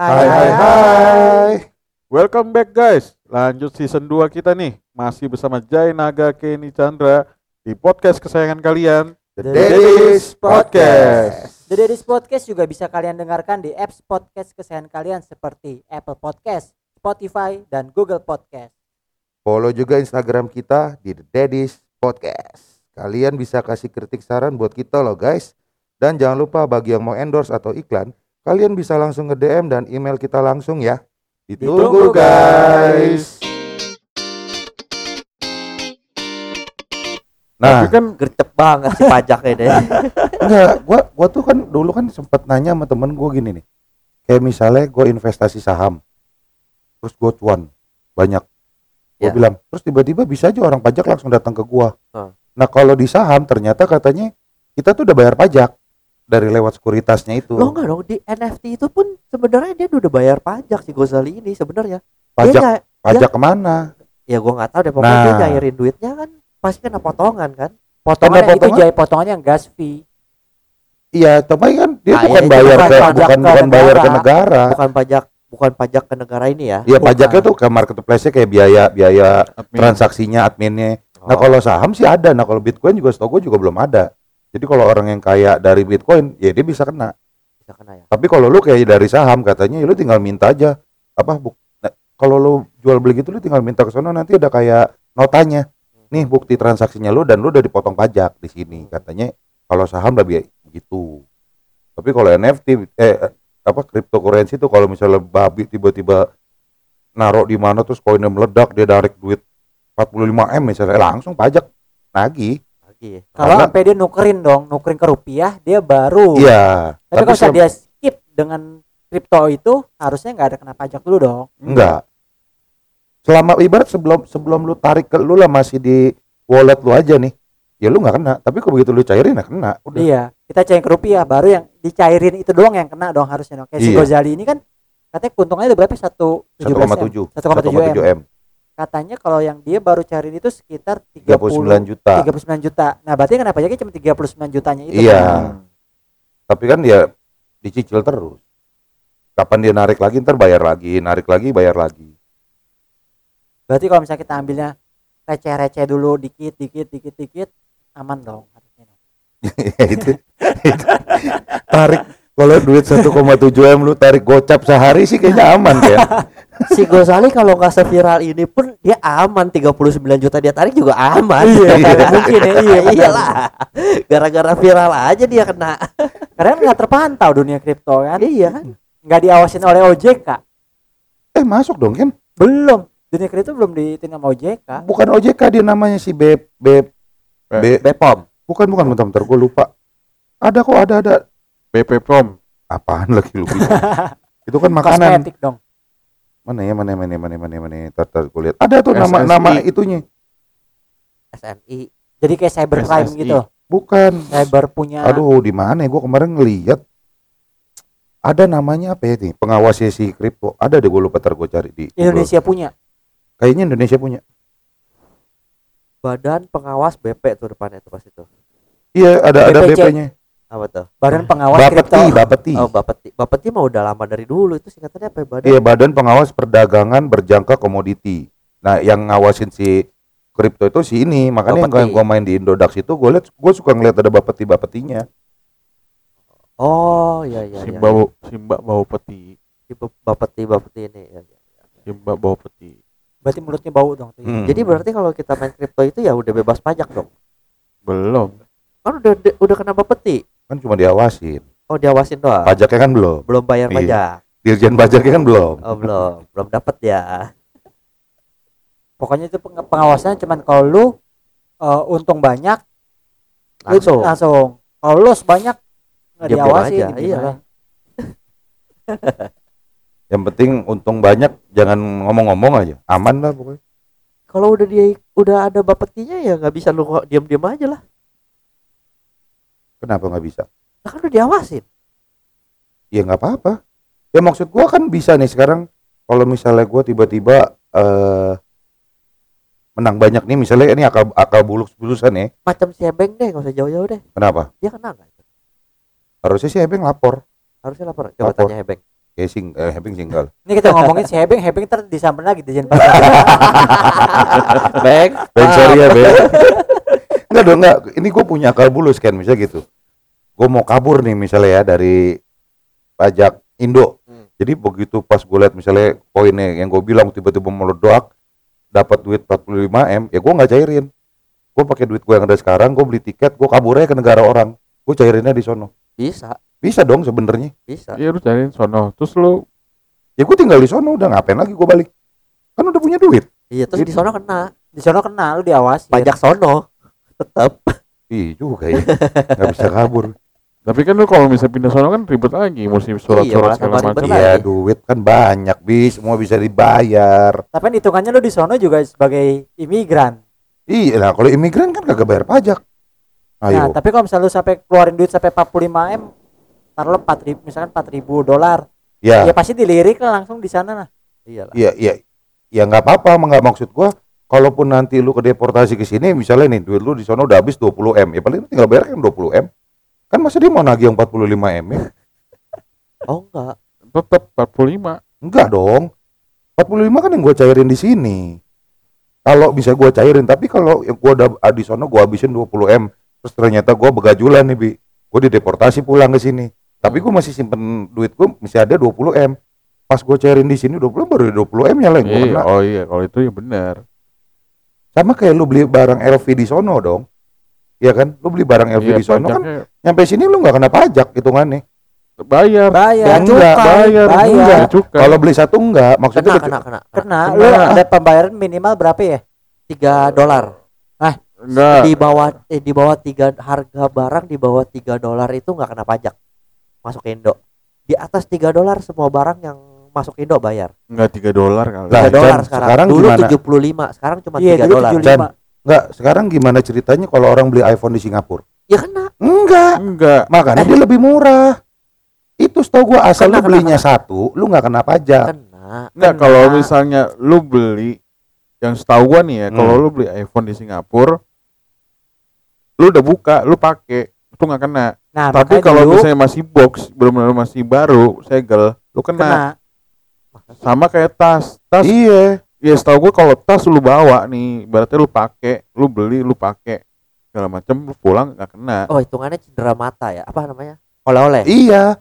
Hai hai hai. Welcome back guys. Lanjut season 2 kita nih. Masih bersama Jai Naga Kenny Chandra di podcast kesayangan kalian, The Daddy's Podcast. The Daddy's Podcast juga bisa kalian dengarkan di apps podcast kesayangan kalian seperti Apple Podcast, Spotify, dan Google Podcast. Follow juga Instagram kita di The Daddy's Podcast. Kalian bisa kasih kritik saran buat kita loh guys. Dan jangan lupa bagi yang mau endorse atau iklan, kalian bisa langsung nge DM dan email kita langsung ya. Ditunggu guys. Nah, Tapi kan gercep banget si pajaknya deh. enggak, gua gua tuh kan dulu kan sempat nanya sama temen gua gini nih. Kayak misalnya gua investasi saham. Terus gua cuan banyak. Gua Ya. bilang, terus tiba-tiba bisa aja orang pajak langsung datang ke gua. Hmm. Nah, kalau di saham ternyata katanya kita tuh udah bayar pajak dari lewat sekuritasnya itu. Lo enggak dong di NFT itu pun sebenarnya dia udah bayar pajak si Gozali ini sebenarnya. pajak Dia pajak ke mana? ya gua nggak tahu deh pokoknya dia Nah. nyairin duitnya kan pasti kena potongan kan. Potongan itu potongan? jaya potongannya yang gas fee. Iya, tapi kan dia Ah, bukan iya, itu bayar bukan ke pajak bukan ke bukan bayar ke negara. negara. Bukan pajak bukan pajak ke negara ini ya. Iya, pajaknya tuh ke marketplace-nya kayak biaya biaya admin. transaksinya, adminnya. Nah, Oh. kalau saham sih ada. Nah, kalau Bitcoin juga setahu gue juga belum ada. Jadi kalau orang yang kaya dari Bitcoin, ya dia bisa kena. bisa kena ya. Tapi kalau lu kayak dari saham katanya ya lu tinggal minta aja apa buk nah, kalau lu jual beli gitu lu tinggal minta ke sana nanti ada kayak notanya. Nih bukti transaksinya lu dan lu udah dipotong pajak di sini. Katanya kalau saham lebih gitu. Tapi kalau NFT eh apa cryptocurrency itu kalau misalnya babi tiba-tiba naruh di mana terus koinnya meledak dia tarik duit 45 M misalnya eh, langsung pajak nagih. Lagi. Ya. Kalau Karena- sampai dia nukerin dong, nukerin ke rupiah, dia baru. Iya. Tapi kalau misalnya sem- dia skip dengan kripto itu, harusnya nggak ada kena pajak dulu dong. Enggak. Selama ibarat sebelum sebelum lu tarik ke lu lah masih di wallet lu aja nih. Ya lu nggak kena, tapi kalau begitu lu cairin ya kena. Udah. Iya, kita cairin ke rupiah, baru yang dicairin itu doang yang kena dong harusnya dong. Kayak si Iya. Gozali ini kan katanya keuntungannya udah berapa? Satu tujuh belas 1,7 1,7 M. Katanya kalau yang dia baru cairin itu sekitar 39 30 juta. 39 juta. Nah, berarti kena pajaknya cuma 39 jutanya itu. Iya. kan? Tapi kan dia dicicil terus. Kapan dia narik lagi ntar bayar lagi, narik lagi bayar lagi. Berarti kalau misalnya kita ambilnya receh-receh dulu dikit dikit dikit dikit aman dong harusnya. Ya, itu, itu. tarik kalau duit 1,7 M lu tarik gocap sehari sih kayaknya aman kan. Si Gozali kalau nggak seviral ini pun dia aman 39 juta dia tarik juga aman. Iya, Iya. mungkin ya, iya, iyalah. Gara-gara viral aja dia kena. Karena nggak terpantau dunia kripto kan. iya. Nggak diawasin oleh OJK. Eh masuk dong kan? Belum. Dunia kripto belum dihitung sama OJK. Bukan OJK dia namanya si B B B Bepom. Bukan bukan bentar bentar gue lupa. Ada kok ada ada. BP Prom. Apaan lagi lu? Itu kan makanan. Kosmetik dong. Mana ya mana mana mana mana mana. Tar tar gue lihat. Ada tuh nama SSI. nama itunya. SNI. Jadi kayak cybercrime SSI. gitu. Bukan. Cyber punya Aduh di mana ya? Gue kemarin ngeliat. Ada namanya apa ya nih? Pengawasnya si kripto. Ada deh gue lupa tar gue cari di. Google. Indonesia punya. Kayaknya Indonesia punya. Badan Pengawas BP tuh depannya tuh pas itu. Iya ada ada BPC. BP-nya. Apa tuh? Badan pengawas kripto. Bapeti Bapeti. Oh, Bapeti. Bapeti mah udah lama dari dulu itu singkatannya apa ya badan? Iya Badan Pengawas Perdagangan Berjangka Komoditi. Nah yang ngawasin si kripto itu si ini makanya Bapeti. yang gue main di Indodax itu gue liat gue suka ngeliat ada bapeti bapetinya Oh, iya iya iya. Simba bau Simba bau peti. Si Bap- Bapeti Bapeti ini. Ya, ya. Simba bau peti. Berarti mulutnya bau dong. tuh. Hmm. Jadi berarti kalau kita main kripto itu ya udah bebas pajak dong. Belum. Kan udah udah kena Bapeti. Kan cuma diawasin Oh, diawasin doang. pajaknya kan belum Belum bayar Iya. pajak. dirjen pajaknya kan belum Oh, belum. belum dapat ya. Pokoknya itu peng- pengawasannya cuman kalau lu eh, untung banyak lu Langsung. langsung. Kalau lu banyak nggak aja, gitu iya. lah. yang penting untung banyak jangan ngomong-ngomong aja aman lah pokoknya Kalau udah dia udah ada Bapetinya ya nggak bisa lu diam-diam aja lah. Kenapa nggak bisa Nah, kan udah diawasin. ya nggak apa-apa ya maksud gua kan bisa nih sekarang kalau misalnya gua tiba-tiba eh menang banyak nih misalnya ini akal akal bulus bulusan ya Macam si Ebeng deh, nggak usah jauh-jauh deh. kenapa Dia kena nggak? harusnya sih Ebeng lapor Harusnya lapor. Coba Lapor. tanya Ebeng. kayak sing eh, Hebing single Ini kita ngomongin si Hebing, Hebing ter disamperin lagi di Jenpas. Bang, Bang sorry ya Bang Enggak dong enggak. Ini gue punya akal bulus kan misalnya gitu. Gue mau kabur nih misalnya ya dari pajak Indo. Hmm. Jadi begitu pas gue lihat misalnya poinnya yang gue bilang tiba-tiba meledak dapat duit 45 M ya gue nggak cairin. Gue pakai duit gue yang ada sekarang gue beli tiket gue kabur aja ke negara orang. Gue cairinnya di sono. Bisa, bisa dong sebenarnya. Bisa. Iya lu cariin sono. Terus lu? Ya gue tinggal di sono udah ngapain lagi gue balik? Kan udah punya duit. Iya, terus di sono kena. Di sono kena lu diawasi. pajak sono. Tetap. Ih juga ya nggak bisa kabur tapi kan lu kalau misalnya pindah sono kan ribet lagi mesti surat-surat malah segala macam. Iya duit kan banyak bis semua bisa dibayar Tapi kan hitungannya lu di sono juga sebagai imigran. iya nah kalau imigran kan kagak bayar pajak Nah, ayo tapi kalau misalnya lu sampai keluarin duit sampai 45 M, taruh 4 ribu, misalkan 4 ribu dolar, ya ya pasti dilirik lah langsung di sana nah. Iyalah. iya iya ya nggak apa-apa emang nggak maksud gua kalaupun nanti lu ke deportasi ke sini misalnya nih duit lu di sana udah habis 20 M ya paling tinggal bayar kan 20 M. Kan masa dia mau nagih yang 45 M ya? Oh enggak. Tetap 45. enggak dong. 45 kan yang gua cairin di sini. Kalau bisa gua cairin tapi kalau yang gua udah ah, di sana gua habisin 20 M terus ternyata gua begajulan nih bi. Gua dideportasi pulang ke sini. Tapi gua masih simpen duit gua masih ada 20 M. Pas gua cairin di sini 20 M baru 20 M nya lah yang gua Iya, kena. oh iya kalau itu ya benar. Sama kayak lu beli barang LV di sono dong Iya kan lu beli barang LV Iya, di sono kan pajaknya nyampe sini lu nggak kena pajak hitungannya bayar. Bayar, Ya, enggak, cukai, bayar, bayar. enggak, cukai. kalau beli satu enggak maksudnya Kena, kena, kena. Kena, Kena. lu ada pembayaran minimal berapa ya? 3 dolar. enggak. Di bawah eh, di bawah 3 harga barang di bawah 3 dolar itu enggak kena pajak. Masuk ke Indo. Di atas 3 dolar semua barang yang masuk Indo bayar. Enggak 3 dolar kali. Lah, 3 dolar sekarang. sekarang Dulu gimana? 75, sekarang cuma Iya, 3 dulu dolar. 75. enggak sekarang gimana ceritanya kalau orang beli iPhone di Singapura Ya kena. enggak Enggak. makanya dia lebih murah itu setahu gua asal Kena, lu belinya kena, satu lu nggak kena pajak Kena. Enggak Kena. kalau misalnya lu beli yang setahu gua nih ya, kalau Hmm. lu beli iPhone di Singapura lu udah buka, lu pakai itu nggak kena. Nah, Tapi kalau misalnya masih box, benar-benar masih baru, segel, lu kena. kena. Sama kayak tas. Tas iya ya setahu gua kalau tas lu bawa nih, berarti lu pakai, lu beli, lu pakai segala macam lu pulang nggak kena. Oh, hitungannya cedera mata ya. Apa namanya? Oleh-oleh. iya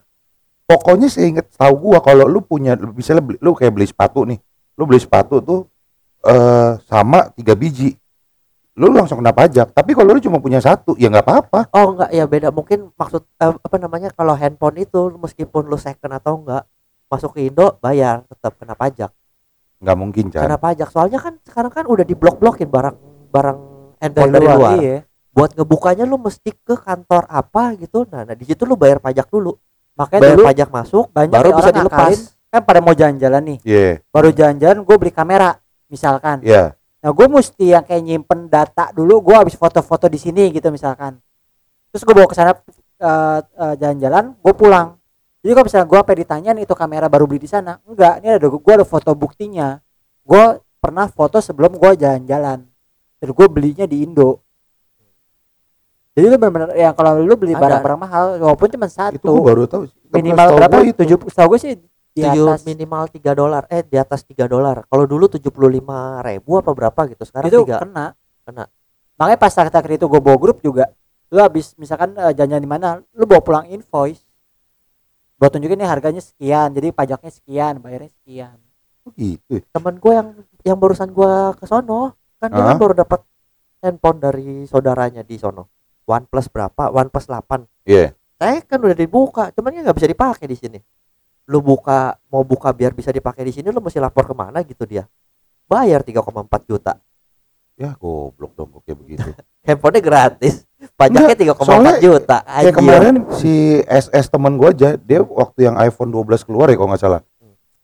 pokoknya seinget tahu gua kalau lu punya misalnya beli, lu kayak beli sepatu nih lu beli sepatu tuh eh sama tiga biji lu langsung kena pajak tapi kalau lu cuma punya satu ya nggak apa-apa Oh enggak ya beda mungkin maksud eh, apa namanya kalau handphone itu meskipun lu second atau enggak masuk ke Indo bayar tetap kena pajak. Nggak mungkin Chan. Kena pajak. Soalnya kan sekarang kan udah diblok-blokin barang barang handphone Dari dari luar, luar. Iya. buat ngebukanya lu mesti ke kantor apa gitu. Nah, nah di situ lu bayar pajak dulu. Makanya dulu pajak masuk banyak baru bisa dilepas. ngakalin, kan pada mau jalan-jalan nih. iya. Baru jalan-jalan gue beli kamera misalkan. iya. Nah, gue mesti yang kayak nyimpen data dulu, gue habis foto-foto di sini gitu misalkan. Terus gue bawa ke sana eh, eh, jalan-jalan, gue pulang. Jadi kalau misalnya gue apa ditanya nih itu kamera baru beli di sana, enggak, ini ada gue ada foto buktinya. Gue pernah foto sebelum gue jalan-jalan. Dan gue belinya di Indo. Jadi lu benar-benar ya kalau lu beli barang-barang mahal walaupun cuma itu satu gua baru tahu minimal berapa? itu. Tujuh, setahu gue sih di atas. minimal 3 dolar. Eh di atas 3 dolar. Kalau dulu 75 ribu apa berapa gitu sekarang itu tiga. kena. Kena. makanya pas terakhir itu gue bawa grup juga lu habis misalkan eh, jajan di mana lu bawa pulang invoice buat tunjukin nih harganya sekian jadi pajaknya sekian bayarnya sekian. Gitu ya. temen gue yang yang barusan gue ke sono kan dia kan baru dapat handphone dari saudaranya di sono. OnePlus berapa? OnePlus 8 iya. Saya kan udah dibuka cuman nggak bisa dipakai di sini. Lu buka mau buka biar bisa dipakai di sini lu mesti lapor ke mana gitu dia? Bayar 3,4 juta. Ya goblok dong kayak begitu. Handphonenya gratis pajaknya 3,4 soalnya juta Kayak anjir. kemarin si SS temen gua aja, dia waktu yang iPhone 12 keluar ya kalau nggak salah.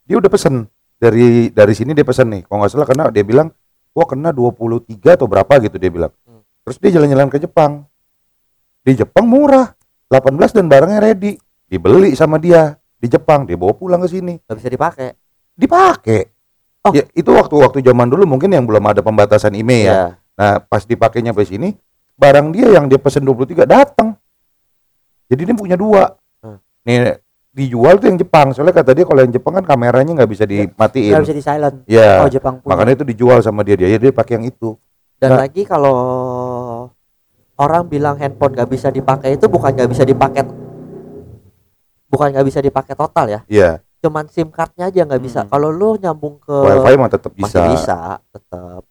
Dia udah pesen dari dari sini dia pesen nih, kalau nggak salah karena dia bilang gua kena 23 atau berapa gitu dia bilang. Hmm. Terus dia jalan-jalan ke Jepang. Di Jepang murah, 18 dan barangnya ready. Dibeli sama dia di Jepang, dia bawa pulang ke sini. nggak bisa dipakai Dipakai. Oh. Ya, itu waktu-waktu zaman dulu mungkin yang belum ada pembatasan IMEI ya. ya Nah, pas dipakainya sampai sini, barang dia yang dia pesen 23 datang. Jadi dia punya dua. Hmm. Nih dijual tuh yang Jepang. Soalnya kata dia kalau yang Jepang kan kameranya nggak bisa dimatiin. nggak bisa di silent Ya. kalau Jepang punya Makanya itu dijual sama dia dia dia pakai yang itu. Dan Nah. lagi kalau orang bilang handphone nggak bisa dipakai itu bukan nggak bisa dipakai bukan nggak bisa dipakai total ya. Iya. Cuman SIM cardnya aja nggak bisa. Hmm. Kalau lu nyambung ke Wifi mah tetap masih bisa. bisa tetap.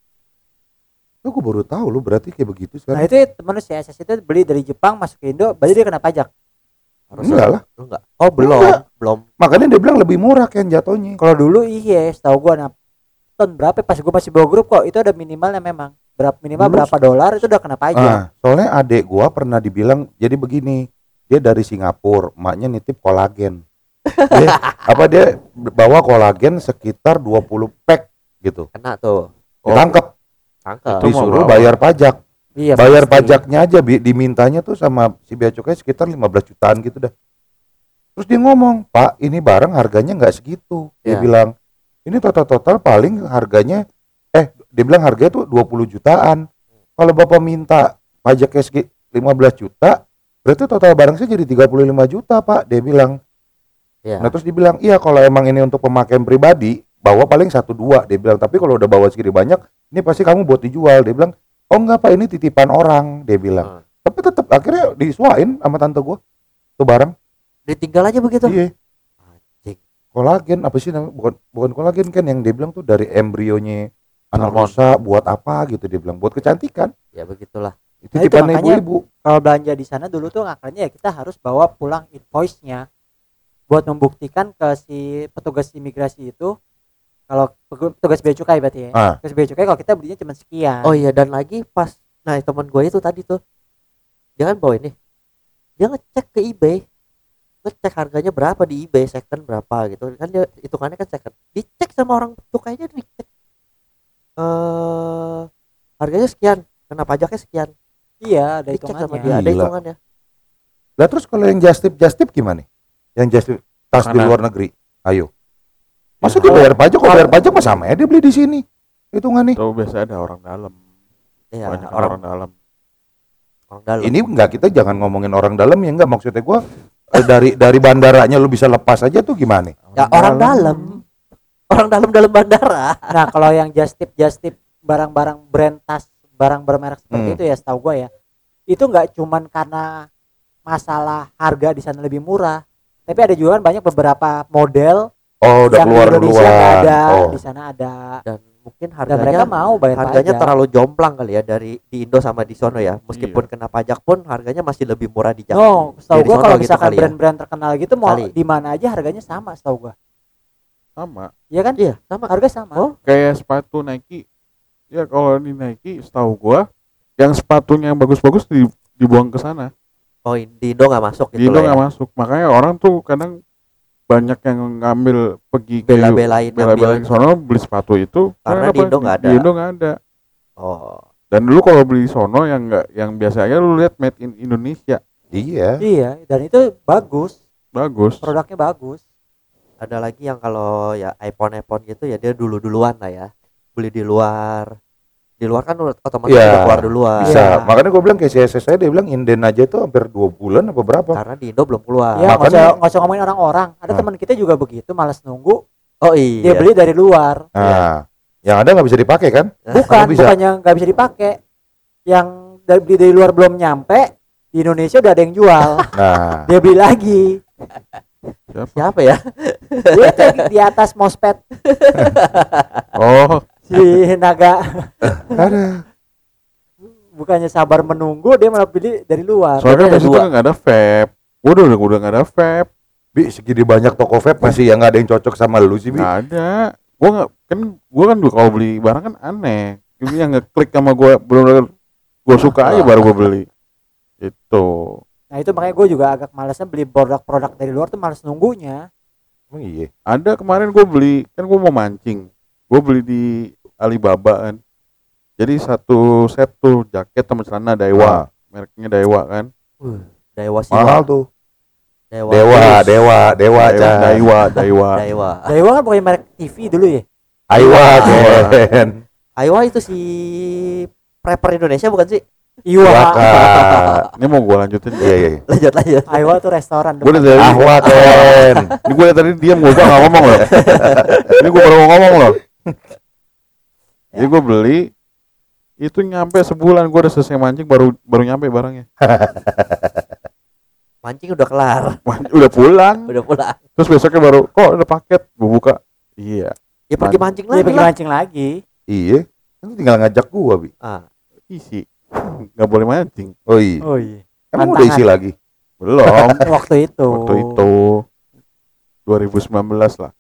Lu gue baru tahu lu berarti kayak begitu nah sekarang. itu temen si SS itu beli dari Jepang masuk ke Indo berarti dia kena pajak Enggak lah. Lu enggak. Oh, belum, Enggak. belum. Makanya dia bilang lebih murah kan jatuhnya. kalau dulu iya setahu gua nah tahun berapa pas gua masih bawa grup kok itu ada minimalnya memang berapa minimal Dulu- berapa dolar itu udah kena pajak Ah, soalnya adek gua pernah dibilang jadi begini. Dia dari Singapura, emaknya nitip kolagen. Dia- apa dia bawa kolagen sekitar 20 pack gitu. Kena tuh. Ditangkap, Tangkap. Disuruh bayar pajak. iya bayar pasti. pajaknya aja bi- dimintanya tuh sama si bea cukai sekitar 15 jutaan gitu dah. Terus dia ngomong, "Pak, ini barang harganya nggak segitu." Dia Ya. bilang, "Ini total-total paling harganya eh dia bilang harganya tuh 20 jutaan. Kalau Bapak minta pajaknya segi 15 juta, berarti total barang saya jadi 35 juta, Pak." Dia bilang. Iya. Nah, terus dibilang, "Iya, kalau emang ini untuk pemakaian pribadi, bawa paling satu dua." Dia bilang, "Tapi kalau udah bawa segini banyak, ini pasti kamu buat dijual." Dia bilang, "Oh enggak, Pak, ini titipan orang." Dia bilang. Hmm. Tapi tetap akhirnya disuain sama tante gua tuh barang. Ditinggal aja begitu. Iya. Kolagen apa sih namanya? Bukan bukan kolagen kan yang dia bilang tuh dari embrionya anak rusa buat apa gitu dia bilang buat kecantikan. Ya begitulah. Itu Nah, itu makanya- ibu-ibu. kalau belanja di sana dulu tuh ngakaknya ya kita harus bawa pulang invoice-nya buat membuktikan ke si petugas imigrasi itu kalau petugas bea cukai berarti ya. Ah. Petugas bea cukai kalau kita belinya cuma sekian. Oh iya dan lagi pas nah teman gue itu tadi tuh dia kan bawa ini dia ngecek ke eBay ngecek harganya berapa di eBay second berapa gitu kan dia hitungannya kan second dicek sama orang tukainya dicek eh harganya sekian kena pajaknya sekian Iya, ada dicek sama hitungannya. dia ada Gila. hitungannya Lah terus kalau yang just tip just tip gimana? Yang just tip tas di Mana? luar negeri. Ayo. Masa Ya, dia kalau- bayar pajak? Kalau bayar pajak mah sama ya dia beli di sini. Hitungannya. Itu biasa ada orang dalam. ya Banyak orang orang dalam. orang dalam Ini enggak kita jangan ngomongin orang dalam ya enggak maksudnya gua eh, dari dari bandaranya lu bisa lepas aja tuh gimana? ya orang dalam orang dalam dalam bandara Nah, kalau yang just tip just tip barang-barang brand tas, barang bermerek seperti Hmm. itu ya setahu gua ya. Itu nggak cuman karena masalah harga di sana lebih murah, tapi ada juga kan banyak beberapa model Oh, udah yang keluar di Indonesia ada, Oh. di sana ada. dan mungkin Dan harganya mereka mau bayar harganya pajak. terlalu jomplang kali ya dari di Indo sama di sono ya meskipun kena pajak pun harganya masih lebih murah di Jakarta No, setahu Jadi gua kalau gitu misalkan ya. brand-brand terkenal gitu mau di mana aja harganya sama setahu gua. Sama. Iya kan? iya sama Harga sama. Oh. Kayak sepatu Nike. Ya kalau di Nike setahu gua yang sepatunya yang bagus-bagus di- dibuang ke sana. oh di Indo nggak masuk Di gitu Indo lah nggak ya. masuk. Makanya orang tuh kadang banyak yang ngambil pergi ke bela-belain bela-belain sono beli sepatu itu Karena di Indo nggak ada. Di Indo nggak ada. oh Dan dulu kalau beli sono yang enggak yang biasanya lu lihat made in Indonesia Iya. Iya, dan itu bagus, bagus. produknya bagus. ada lagi yang kalau ya iPhone iPhone gitu ya dia dulu duluan lah ya beli di luar di luar kan udah otomatis Iya, udah keluar duluan Bisa. Iya. Makanya gua bilang kayak CSS saya dia bilang inden aja tuh hampir dua bulan apa berapa? karena di Indo belum keluar Ya, makanya- usah, nggak usah ngomongin orang-orang. Ada Nah. teman kita juga begitu, malas nunggu. oh iya Dia beli dari luar. Nah, yang ada nggak bisa dipakai kan? Bukan, bisa. bukannya nggak bisa dipakai. Yang dari beli dari luar belum nyampe, di Indonesia udah ada yang jual. Nah, Dia beli lagi. siapa ya Dia di atas mospet Oh, si naga. ada. Bukannya sabar menunggu, dia malah beli dari luar. soalnya kan dua. kan nggak ada vape. Udah udah udah nggak ada vape. Bi, segini banyak toko vape masih yang nggak ada yang cocok sama lu sih, Bi. Nggak ada. Gua nggak kan gua kan dulu kalau beli barang kan aneh. Ini yang ngeklik sama gua benar-benar gua suka aja baru gua beli. Itu. Nah itu makanya gue juga agak malesnya beli produk-produk dari luar tuh males nunggunya. Emang iya. Ada kemarin gua beli kan gua mau mancing. Gua beli di Alibaba kan. Jadi satu set tuh jaket sama celana Daiwa, mereknya Daiwa kan. Dewa sih Mahal tuh. Dewa Dewa, Terus. dewa, dewa, Daiwa, Chan. Daiwa, Daiwa. Dewa Daiwa kan pokoknya merek TV dulu ya. Aiwa, Aiwa. Ken. Aiwa itu si prepper Indonesia bukan sih Iwa. Ini mau gue lanjutin. Iya iya. iya. lanjut lanjut Iwa tuh restoran. Gue dari Ahwa Ken. Ini gue dari tadi diam gue gak ngomong loh. Ini gue baru ngomong loh. Jadi gue beli itu nyampe sebulan gue udah selesai mancing baru baru nyampe barangnya. mancing udah kelar udah pulang. udah pulang Terus besoknya baru kok ada paket gue buka. Iya. ya pergi mancing Dia lagi pergi lah mancing lagi. Iya. Kan tinggal ngajak gua, Bi. ah Isi. Gak boleh mancing. Oh iya. Oh iya. Emang udah isi lagi. Belum. Waktu itu. Waktu itu 2019 lah.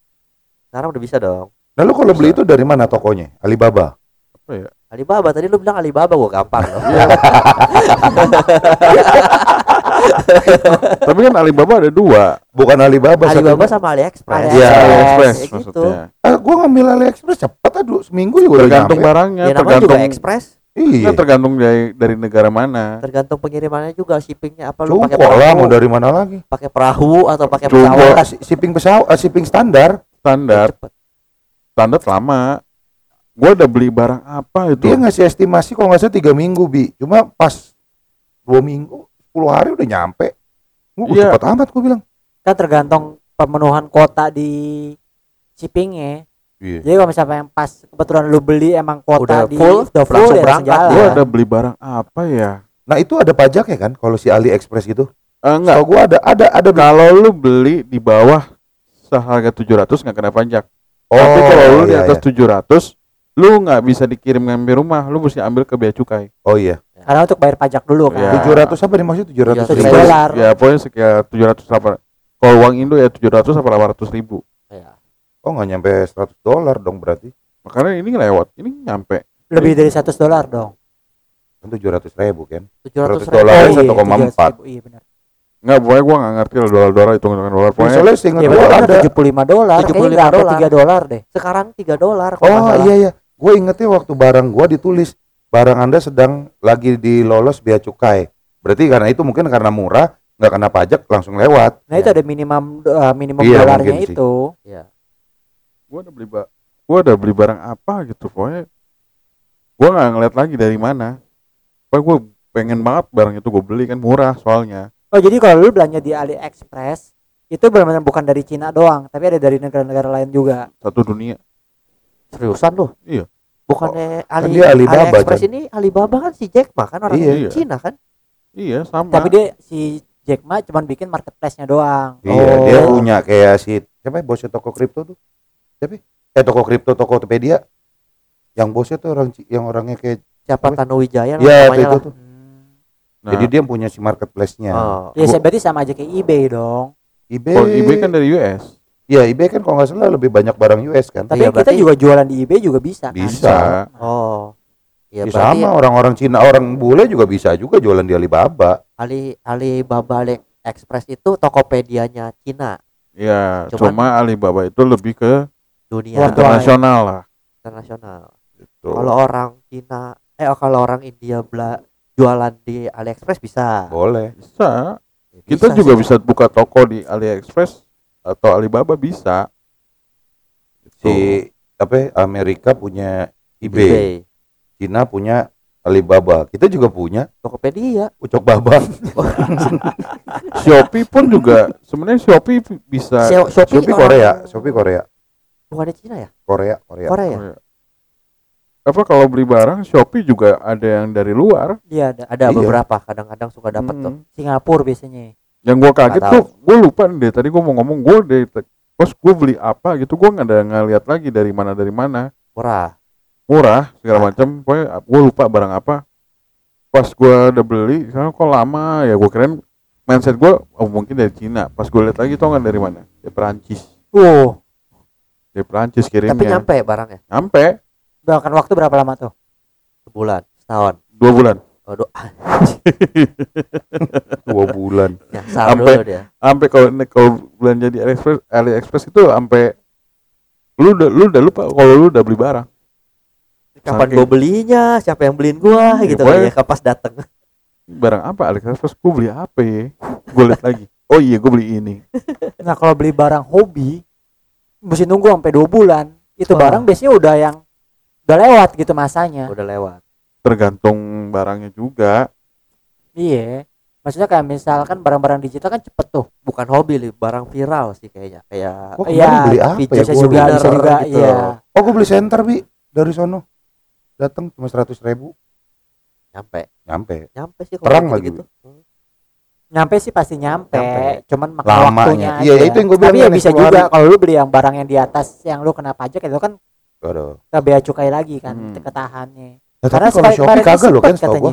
sekarang udah bisa dong Nah lu kalau beli itu dari mana tokonya? Alibaba. Apa ya? Alibaba tadi lu bilang Alibaba gua gampang loh Iya. Tapi kan Alibaba ada dua. Bukan Alibaba. Alibaba satu- sama AliExpress Iya. AliExpress gitu. maksudnya. Ah, gua ngambil AliExpress cepet aduh seminggu juga udah Tergantung nyampe. barangnya, ya tergantung juga Express Iya. Nggak, tergantung dari dari negara mana. tergantung pengirimannya juga shippingnya apa lu pakai Cukup lah mau perahu dari mana lagi? pakai perahu atau pakai pesawat shipping pesawat, ah, shipping standar. Standar, cepet. Standar lama. Gua udah beli barang apa itu? Dia ngasih estimasi kalau nggak salah tiga minggu bi. Cuma pas dua minggu, 10 hari udah nyampe. Gua Iya. cepet amat gua bilang. Kan tergantung pemenuhan kuota di shippingnya. Iya. Jadi kalau misalnya yang pas kebetulan lu beli emang kuota Udah di full, udah full langsung ya berangkat. jalan. Gua Iya. ada beli barang apa ya? Nah itu ada pajaknya kan kalau si AliExpress gitu. Eh, enggak. Kalau gua ada ada ada Bi. Kalau lu beli di bawah seharga 700 nggak kena pajak. Oh, Tapi kalau lu di iya, atas iya. 700 lu nggak bisa dikirim sampai rumah, lu mesti ambil ke bea cukai. Oh iya. Karena untuk bayar pajak dulu kan. Iya. 700 apa nih maksudnya 700 Tujuh ribu? dolar. Ya pokoknya sekitar 700 apa. Kalau uang Indo ya 700 apa 800 ribu. Ya. Oh nggak nyampe 100 dolar dong berarti. Makanya ini lewat, ini nyampe. Lebih dari 100 dolar dong. Kan 700 ribu kan. 700 100 ribu. dolar. Oh, Dolarnya iya, 1,4. 700 ribu, Iya benar. Enggak, pokoknya gua nggak ngerti lah dolar-dolar itu dengan dolar. Pokoknya Soalnya seingat Iya gua benar ada. 75 dolar. 75 Kayaknya nggak sampai dolar. 3 dolar deh. sekarang 3 dolar Oh iya iya. Gue ingetnya waktu barang gua ditulis barang anda sedang lagi dilolos bea cukai. Berarti karena itu mungkin karena murah nggak kena pajak langsung lewat. Nah itu ada minimum uh, minimum Iya, dolarnya itu. Iya. gua udah beli ba gua udah beli barang apa gitu pokoknya gua nggak ngeliat lagi dari mana pokoknya gua pengen banget barang itu gua beli kan murah soalnya Oh jadi kalau lu belanja di AliExpress itu benar-benar bukan dari Cina doang, tapi ada dari negara-negara lain juga. satu dunia seriusan lu Iya. bukannya kan Ali, dia Alibaba, AliExpress Chan. ini Alibaba kan si Jack Ma kan orang Iya. Cina kan iya sama Tapi dia si Jack Ma cuman bikin marketplace-nya doang. Iya, Oh. dia punya kayak si siapa ya bosnya toko kripto tuh? Siapa? ya? Eh toko kripto Tokopedia. Yang bosnya tuh orang yang orangnya kayak siapa Apa? Tanuwijaya Iya, namanya itu lah tuh. Nah, Jadi dia punya si marketplace-nya. oh. Ya saya berarti sama aja kayak eBay dong. eBay. kalau eBay kan dari US Iya, eBay kan kalau nggak salah lebih banyak barang US kan. Tapi Iya, kita berarti- juga jualan di eBay juga bisa kan? Bisa. oh Ya, ya berarti sama orang-orang Cina, orang bule juga bisa juga jualan di Alibaba. Ali Alibaba AliExpress itu Tokopedia-nya Cina ya Cuman- cuma Alibaba itu lebih ke dunia Worldwide. internasional lah internasional gitu. kalau orang Cina eh kalau orang India bela jualan di AliExpress bisa. Boleh. bisa. Ya, kita bisa juga sih. bisa buka toko di AliExpress atau Alibaba bisa. Si apa ya, Amerika punya eBay, eBay, Cina punya Alibaba. Kita juga punya. Tokopedia. Ucok Babang. Shopee pun juga sebenarnya Shopee bisa. Shopee, Shopee, Korea, Shopee Korea, bukannya Cina ya? Korea, Korea. Korea. Iya. Apa kalau beli barang Shopee juga ada yang dari luar Iya ada. ada Iya. beberapa kadang-kadang suka dapat tuh Hmm. Singapura biasanya. yang gua kaget Nggak tuh gue lupa nih tadi gua mau ngomong gue dari pas gue beli apa gitu gua nggak ada ngeliat lagi dari mana dari mana murah murah segala Ah. macam pokoknya gue lupa barang apa pas gua udah beli sekarang kok lama ya gue keren mindset gua oh mungkin dari Cina pas gue lihat lagi tau nggak dari mana dari Perancis Wow. dari Perancis kirimnya tapi nyampe barangnya nyampe Bahkan waktu berapa lama tuh? sebulan setahun dua bulan Waduh, Dua bulan. nyasar Sampai- dia. sampai kalau kalau belanja di AliExpress AliExpress itu sampai lu udah lu udah lupa kalau lu udah beli barang Kapan gue belinya? Siapa yang beliin gua Iya, gitu pokoknya- kan ya. Kapas dateng. barang apa AliExpress gue beli apa ya gue lihat lagi oh iya gue beli ini Nah kalau beli barang hobi mesti nunggu sampai dua bulan. Itu Wah. barang biasanya udah yang udah lewat gitu masanya. Udah lewat. tergantung barangnya juga iya maksudnya kayak misalkan barang-barang digital kan cepet tuh bukan hobi li, barang viral sih kayaknya kayak Iya, kemarin beli apa ya? Gua juga bisa juga gitu. iya Oh, gue beli center bi dari sono. Datang cuma seratus ribu. nyampe Nyampe. nyampe sih Terang lagi, gitu nyampe sih pasti nyampe, Nyampe. cuman makan Lamanya. waktunya Iya, aja. itu yang gua bilang tapi ya bisa 10 juga kalau lu beli yang barang yang di atas yang lu kena pajak itu kan Aduh. ke bea cukai lagi kan Hmm. ketahannya Nah, karena tapi kalau Shopee kagak loh kan setahu gua.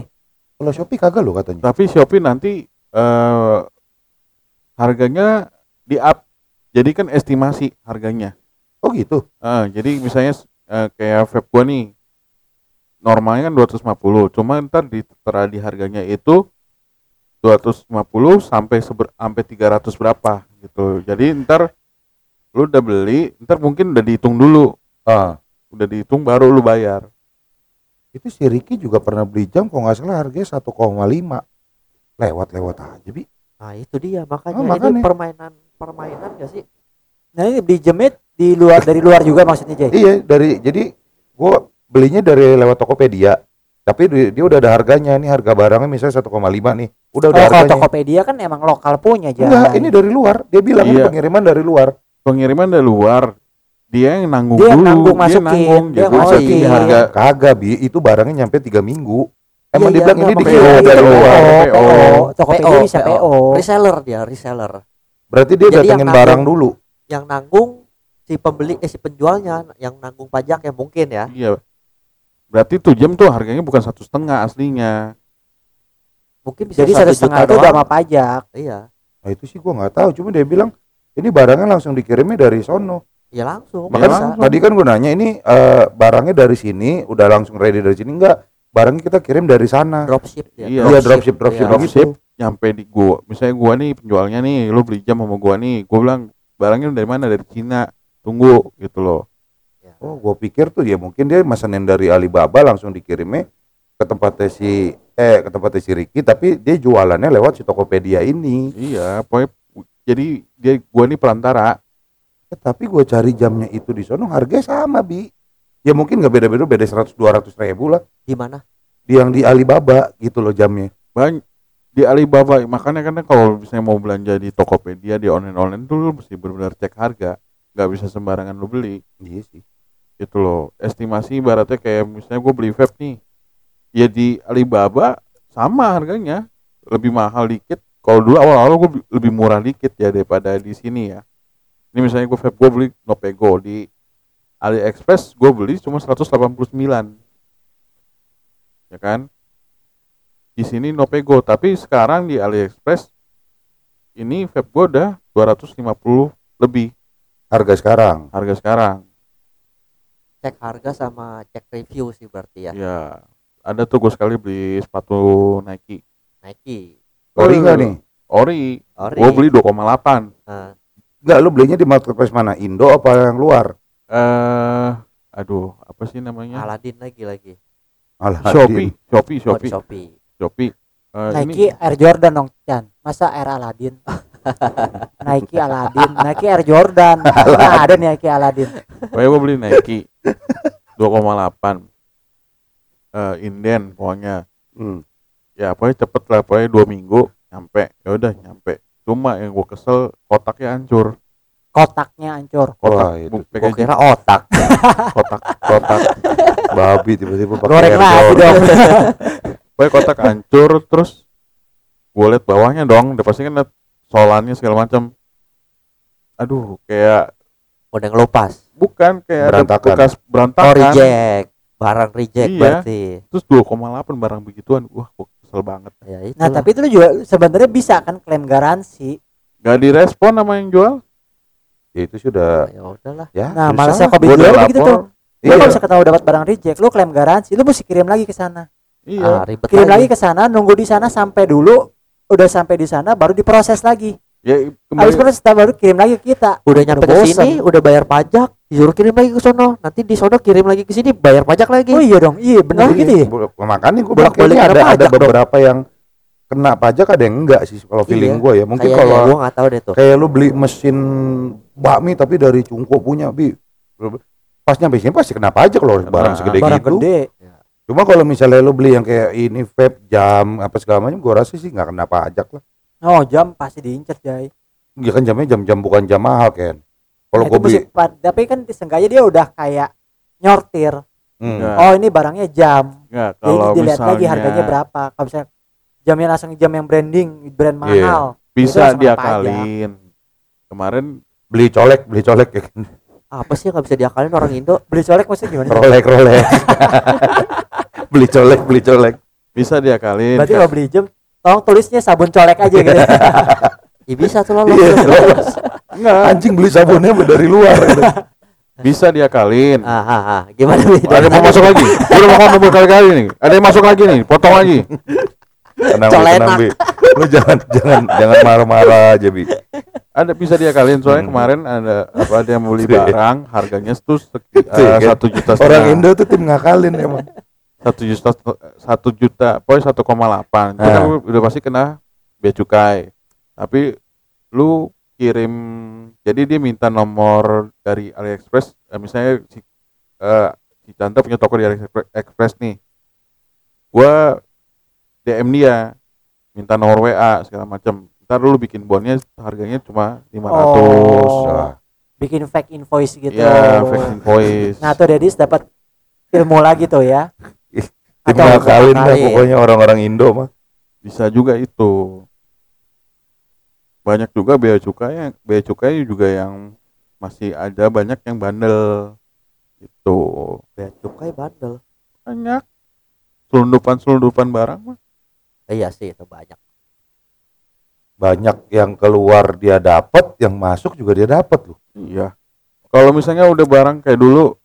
Kalau Shopee kagak loh katanya. tapi Shopee nanti eh harganya di up jadi kan estimasi harganya Oh gitu. Ah, jadi misalnya eh, kayak vape gua nih normalnya kan 250 cuma ntar ditera di harganya itu 250 sampai seber, sampai 300 berapa gitu jadi ntar lu udah beli ntar mungkin udah dihitung dulu Ah, udah dihitung baru lu bayar itu si Ricky juga pernah beli jam kalau nggak salah harganya 1,5. Lewat-lewat aja, Bi. nah itu dia makanya, Oh, makanya. ini permainan permainan gak sih nah ini di jemit di luar dari luar juga maksudnya Jay Iya, dari jadi gua belinya dari lewat Tokopedia. Tapi di- dia udah ada harganya nih harga barangnya misalnya 1,5 nih. Udah Oh, udah kalau harganya. Tokopedia kan emang lokal punya aja. Enggak, ini dari luar. Dia bilang ini Iya. pengiriman dari luar. pengiriman dari luar dia yang nanggung Dia dulu nanggung dia masukin, nanggung dia dia yang masukin di harga Kagak, Bi. Itu barangnya nyampe 3 minggu. Emang Iya, dia bilang iya, ini iya, dikirim PO, dari PO. luar. PO. Tokopedia bisa PO. reseller dia reseller Berarti dia datengin nanggung. barang dulu. yang nanggung si pembeli eh si penjualnya yang nanggung pajak ya mungkin ya iya berarti tuh jam tuh harganya bukan satu setengah aslinya mungkin bisa Jadi satu setengah itu udah sama pajak. iya Nah, itu sih gua nggak tahu. Cuma dia bilang ini barangnya langsung dikirimnya dari sono. Ya langsung Ya, Makanya bisa. tadi kan gue nanya ini eh, barangnya dari sini, udah langsung ready dari sini enggak? Barangnya kita kirim dari sana. dropship dia Iya. Iya, dropship, dropship Iya. begitu. nyampe di gua misalnya gua nih penjualnya nih lu beli jam sama gua nih gua bilang barangnya dari mana dari Cina tunggu gitu loh Oh, gue pikir tuh ya mungkin dia mesenin dari Alibaba langsung dikirimnya ke tempatnya si eh ke tempatnya si Ricky, tapi dia jualannya lewat si Tokopedia ini. iya pokoknya jadi dia gua nih perantara Eh, tapi gue cari jamnya itu di sono harganya sama bi. Ya mungkin nggak beda-beda, beda 100 200 ribu lah. di mana Di yang di Alibaba gitu loh jamnya. banyak di Alibaba makanya kan kalau misalnya mau belanja di Tokopedia di online online tuh lu mesti benar-benar cek harga nggak bisa sembarangan lu beli Iya sih. gitu loh estimasi ibaratnya kayak misalnya gue beli vape nih ya di Alibaba sama harganya lebih mahal dikit kalau dulu awal-awal gue lebih murah dikit ya daripada di sini ya ini misalnya gue vape gue beli Nopego di AliExpress gue beli cuma 189 ya kan di sini Nopego tapi sekarang di AliExpress ini vape gue udah 250 lebih Harga sekarang. harga sekarang cek harga sama cek review sih berarti ya Ya, ada tuh gue sekali beli sepatu Nike. Nike Ori nggak nih? Ori. Ori Gue beli 2,8. Nah, Enggak, lu belinya di marketplace mana? Indo apa yang luar? Eh, aduh, apa sih namanya? Aladin lagi lagi Aladin. Shopee, Shopee, Oh, di Shopee, Shopee Shopee. Eh, Nike ini Air Jordan dong, Chan. Masa Air Aladin? Nike Aladin, Nike Air Jordan. Nah, ada Nike Aladin. pokoknya gue beli Nike 2,8. Eh, inden pokoknya. Hmm. Ya, pokoknya cepet lah, pokoknya dua minggu nyampe. Ya udah nyampe. Cuma yang gue kesel kotaknya hancur. Kotaknya hancur. Kotak, Wah, itu. packaging kira otak kotak, kotak. Babi tiba-tiba pakai Goreng lagi dong. Pokoknya kotak hancur terus gue liat bawahnya dong udah pasti kan solannya segala macam aduh kayak udah ngelupas bukan kayak ada Berantakan. bekas oh berantakan reject barang reject Iya. berarti terus 2,8 barang begituan wah kok kesel banget ya itu Nah, tapi itu lu juga sebenarnya bisa kan klaim garansi. gak direspon sama yang jual Ya itu sudah ya udahlah ya. Nah, malasnya jual begitu lapor. tuh. Lu Iya. kalau bisa ketahui dapat barang reject, lu klaim garansi, lu mesti kirim lagi ke sana. iya ah, ribet Kirim lagi lagi ke sana, nunggu di sana sampai dulu udah sampai di sana baru diproses lagi. ya Habis kembali proses baru kirim lagi ke kita. udah nyampe ke sini udah bayar pajak disuruh kirim lagi ke sono nanti di sono kirim lagi ke sini bayar pajak lagi Oh iya dong, iya benar Iya, gitu ya. Makanya gue bilang ada ada pajak dong. beberapa yang kena pajak ada yang enggak sih kalau feeling Iya, gue ya. Mungkin kalau gua nggak tahu deh tuh kayak lu beli mesin bakmi tapi dari cungko punya bi pas nyampe sini pasti kena pajak loh barang segede Barang gitu gede. Cuma kalau misalnya lu beli yang kayak ini vape jam apa segala macam gua rasa sih nggak kena pajak lah. Oh jam pasti diincer Jay. Ya kan jamnya jam-jam bukan jam mahal kan. Kalau Nah, beli pa- tapi kan seenggaknya dia udah kayak nyortir. hmm, Enggak. Oh ini barangnya jam. Enggak, Jadi kalau dilihat misalnya lagi harganya berapa. Kalau misalnya jamnya langsung jam yang branding, brand Iya. mahal. Itu bisa diakalin. Kemarin beli colek, beli colek ya kan. apa sih nggak bisa diakalin orang Indo Beli colek maksudnya gimana? Rolek, rolek. beli colek, beli colek. bisa diakalin. Berarti kalau beli jam, tolong tulisnya sabun colek aja gitu. ya bisa tuh lolos Iya, lolos. Enggak, Anjing beli sabunnya dari luar. gitu. bisa diakalin. ah, ah, ah. gimana nih Ada yang mau masuk lagi? Udah mau ngomong berkali-kali nih. Ada yang masuk lagi nih, potong lagi. Tenang, tenang, Bi. Lu jangan jangan jangan marah-marah aja, Bi. Ada bisa diakalin soalnya Hmm. kemarin ada apa ada yang beli barang harganya tuh eh, satu juta Orang setengah. Indo tuh tim ngakalin emang. satu juta satu juta pokoknya satu koma delapan itu kan Ah. udah pasti kena bea cukai tapi lu kirim jadi dia minta nomor dari AliExpress eh, misalnya si eh, si Canta punya toko di AliExpress nih gua DM dia minta nomor WA segala macam ntar lu bikin bonnya harganya cuma 500 Oh. Nah, Bikin fake invoice gitu. ya fake invoice Nah tuh Dedis dapat ilmu lagi tuh ya. dah ngakalin. pokoknya orang-orang Indo mah. bisa juga itu banyak juga bea cukai yang bea cukai juga yang masih ada banyak yang bandel. Itu bea cukai bandel? Banyak. Selundupan selundupan barang mah. Eh, iya sih itu banyak. Banyak yang keluar dia dapat, yang masuk juga dia dapat loh. iya. Kalau misalnya udah barang kayak dulu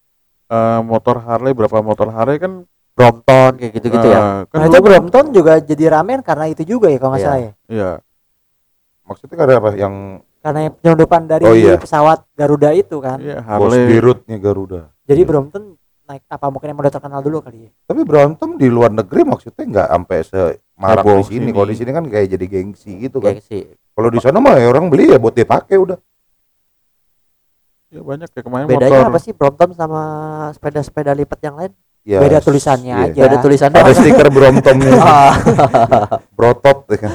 eh, motor Harley berapa motor Harley kan Brompton kayak gitu-gitu ya. Eh, kan Nah itu dulu- Brompton juga jadi ramen karena itu juga ya kalau nggak Iya. salah ya. iya Maksudnya karena apa? Yang Karena yang penyelundupan dari Oh, iya. pesawat Garuda itu kan. iya bos Harley dirutnya Garuda. Jadi Brompton naik apa mungkin yang udah terkenal dulu kali ya. Tapi berantem di luar negeri maksudnya nggak sampai semarak di sini. Kalau di sini kan kayak jadi gengsi gitu kan. gengsi Kalau di sana mah ya orang beli ya buat dipakai udah. ya banyak ya kemarin bedanya motor apa sih Brompton sama sepeda-sepeda lipat yang lain Ya, Beda tulisannya iya. aja. beda tulisannya Ada stiker Bromtomnya, Ah, Brotop ya kan.